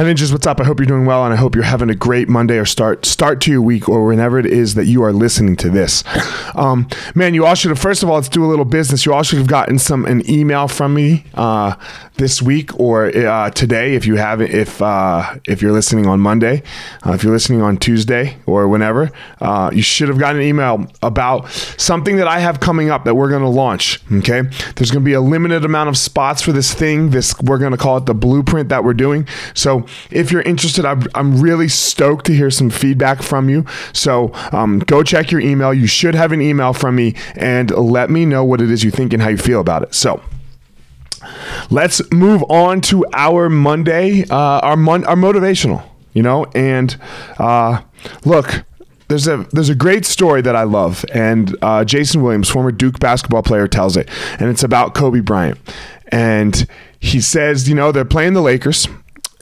My ninjas, what's up? I hope you're doing well, and I hope you're having a great Monday or start start to your week, or whenever it is that you are listening to this. Um, man, you all should have. First of all, let's do a little business. You all should have gotten some an email from me uh, this week or uh, today, if you haven't. If uh, if you're listening on Monday, uh, if you're listening on Tuesday or whenever, uh, you should have gotten an email about something that I have coming up that we're going to launch. Okay, there's going to be a limited amount of spots for this thing. This we're going to call it the blueprint that we're doing. So if you're interested, I'm, really stoked to hear some feedback from you. So um, go check your email. You should have an email from me and let me know what it is you think and how you feel about it. So let's move on to our Monday, uh, our mon- our motivational. You know, and uh, look, there's a there's a great story that I love, and uh, Jason Williams, former Duke basketball player, tells it, and it's about Kobe Bryant, and he says, you know, they're playing the Lakers,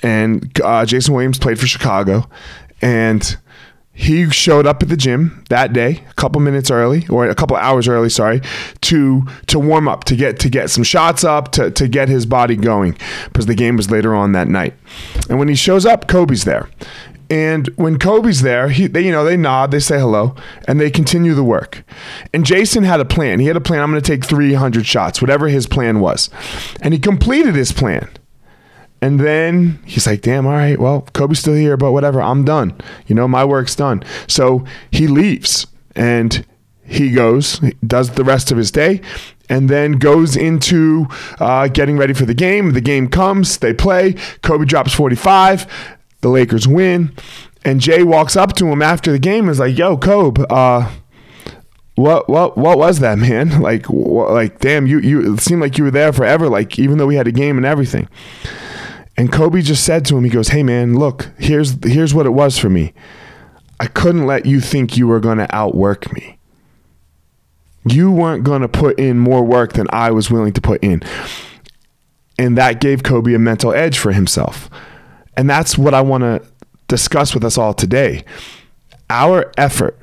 and uh, Jason Williams played for Chicago, and he showed up at the gym that day a couple minutes early or a couple hours early sorry to to warm up to get to get some shots up to, to get his body going because the game was later on that night and when he shows up kobe's there and when Kobe's there, he, they, you know, they nod, they say hello, and they continue the work. And Jason had a plan. He had a plan. I'm going to take 300 shots, whatever his plan was, and he completed his plan. And then he's like, damn, all right, well, Kobe's still here, but whatever, I'm done. You know, my work's done. So he leaves and he goes, does the rest of his day, and then goes into uh, getting ready for the game. The game comes, they play. Kobe drops 45, the Lakers win. And Jay walks up to him after the game and is like, yo, Kobe, uh, what what what was that man like wh- like damn you you it seemed like you were there forever like even though we had a game and everything and Kobe just said to him, he goes, "Hey man, look, here's here's what it was for me. I couldn't let you think you were going to outwork me. You weren't going to put in more work than I was willing to put in." And that gave Kobe a mental edge for himself. And that's what I want to discuss with us all today. Our effort,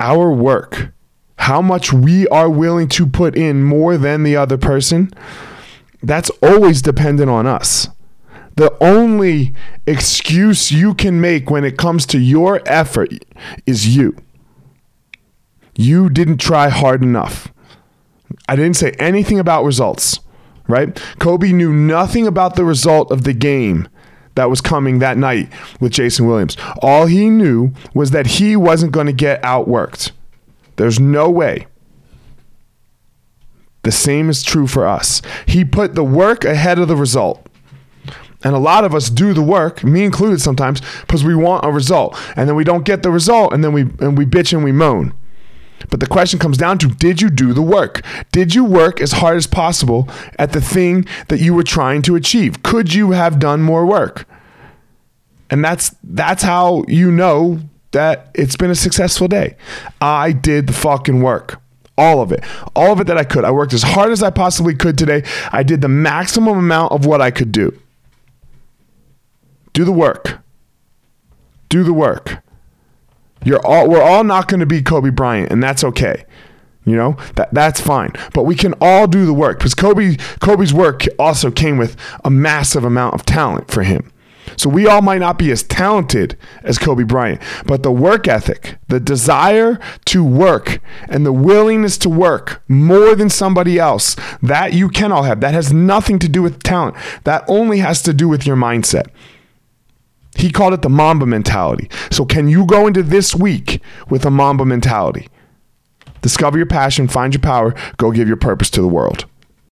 our work, how much we are willing to put in more than the other person, that's always dependent on us. The only excuse you can make when it comes to your effort is you. You didn't try hard enough. I didn't say anything about results, right? Kobe knew nothing about the result of the game that was coming that night with Jason Williams. All he knew was that he wasn't going to get outworked. There's no way. The same is true for us. He put the work ahead of the result. And a lot of us do the work, me included sometimes, because we want a result. And then we don't get the result and then we and we bitch and we moan. But the question comes down to did you do the work? Did you work as hard as possible at the thing that you were trying to achieve? Could you have done more work? And that's that's how you know that it's been a successful day. I did the fucking work. All of it. All of it that I could. I worked as hard as I possibly could today. I did the maximum amount of what I could do. Do the work. Do the work. You're all we're all not going to be Kobe Bryant, and that's okay. You know that that's fine, but we can all do the work because Kobe Kobe's work also came with a massive amount of talent for him. So we all might not be as talented as Kobe Bryant, but the work ethic, the desire to work, and the willingness to work more than somebody else, that you can all have. That has nothing to do with talent. That only has to do with your mindset. He called it the Mamba mentality. So, can you go into this week with a Mamba mentality? Discover your passion, find your power, go give your purpose to the world.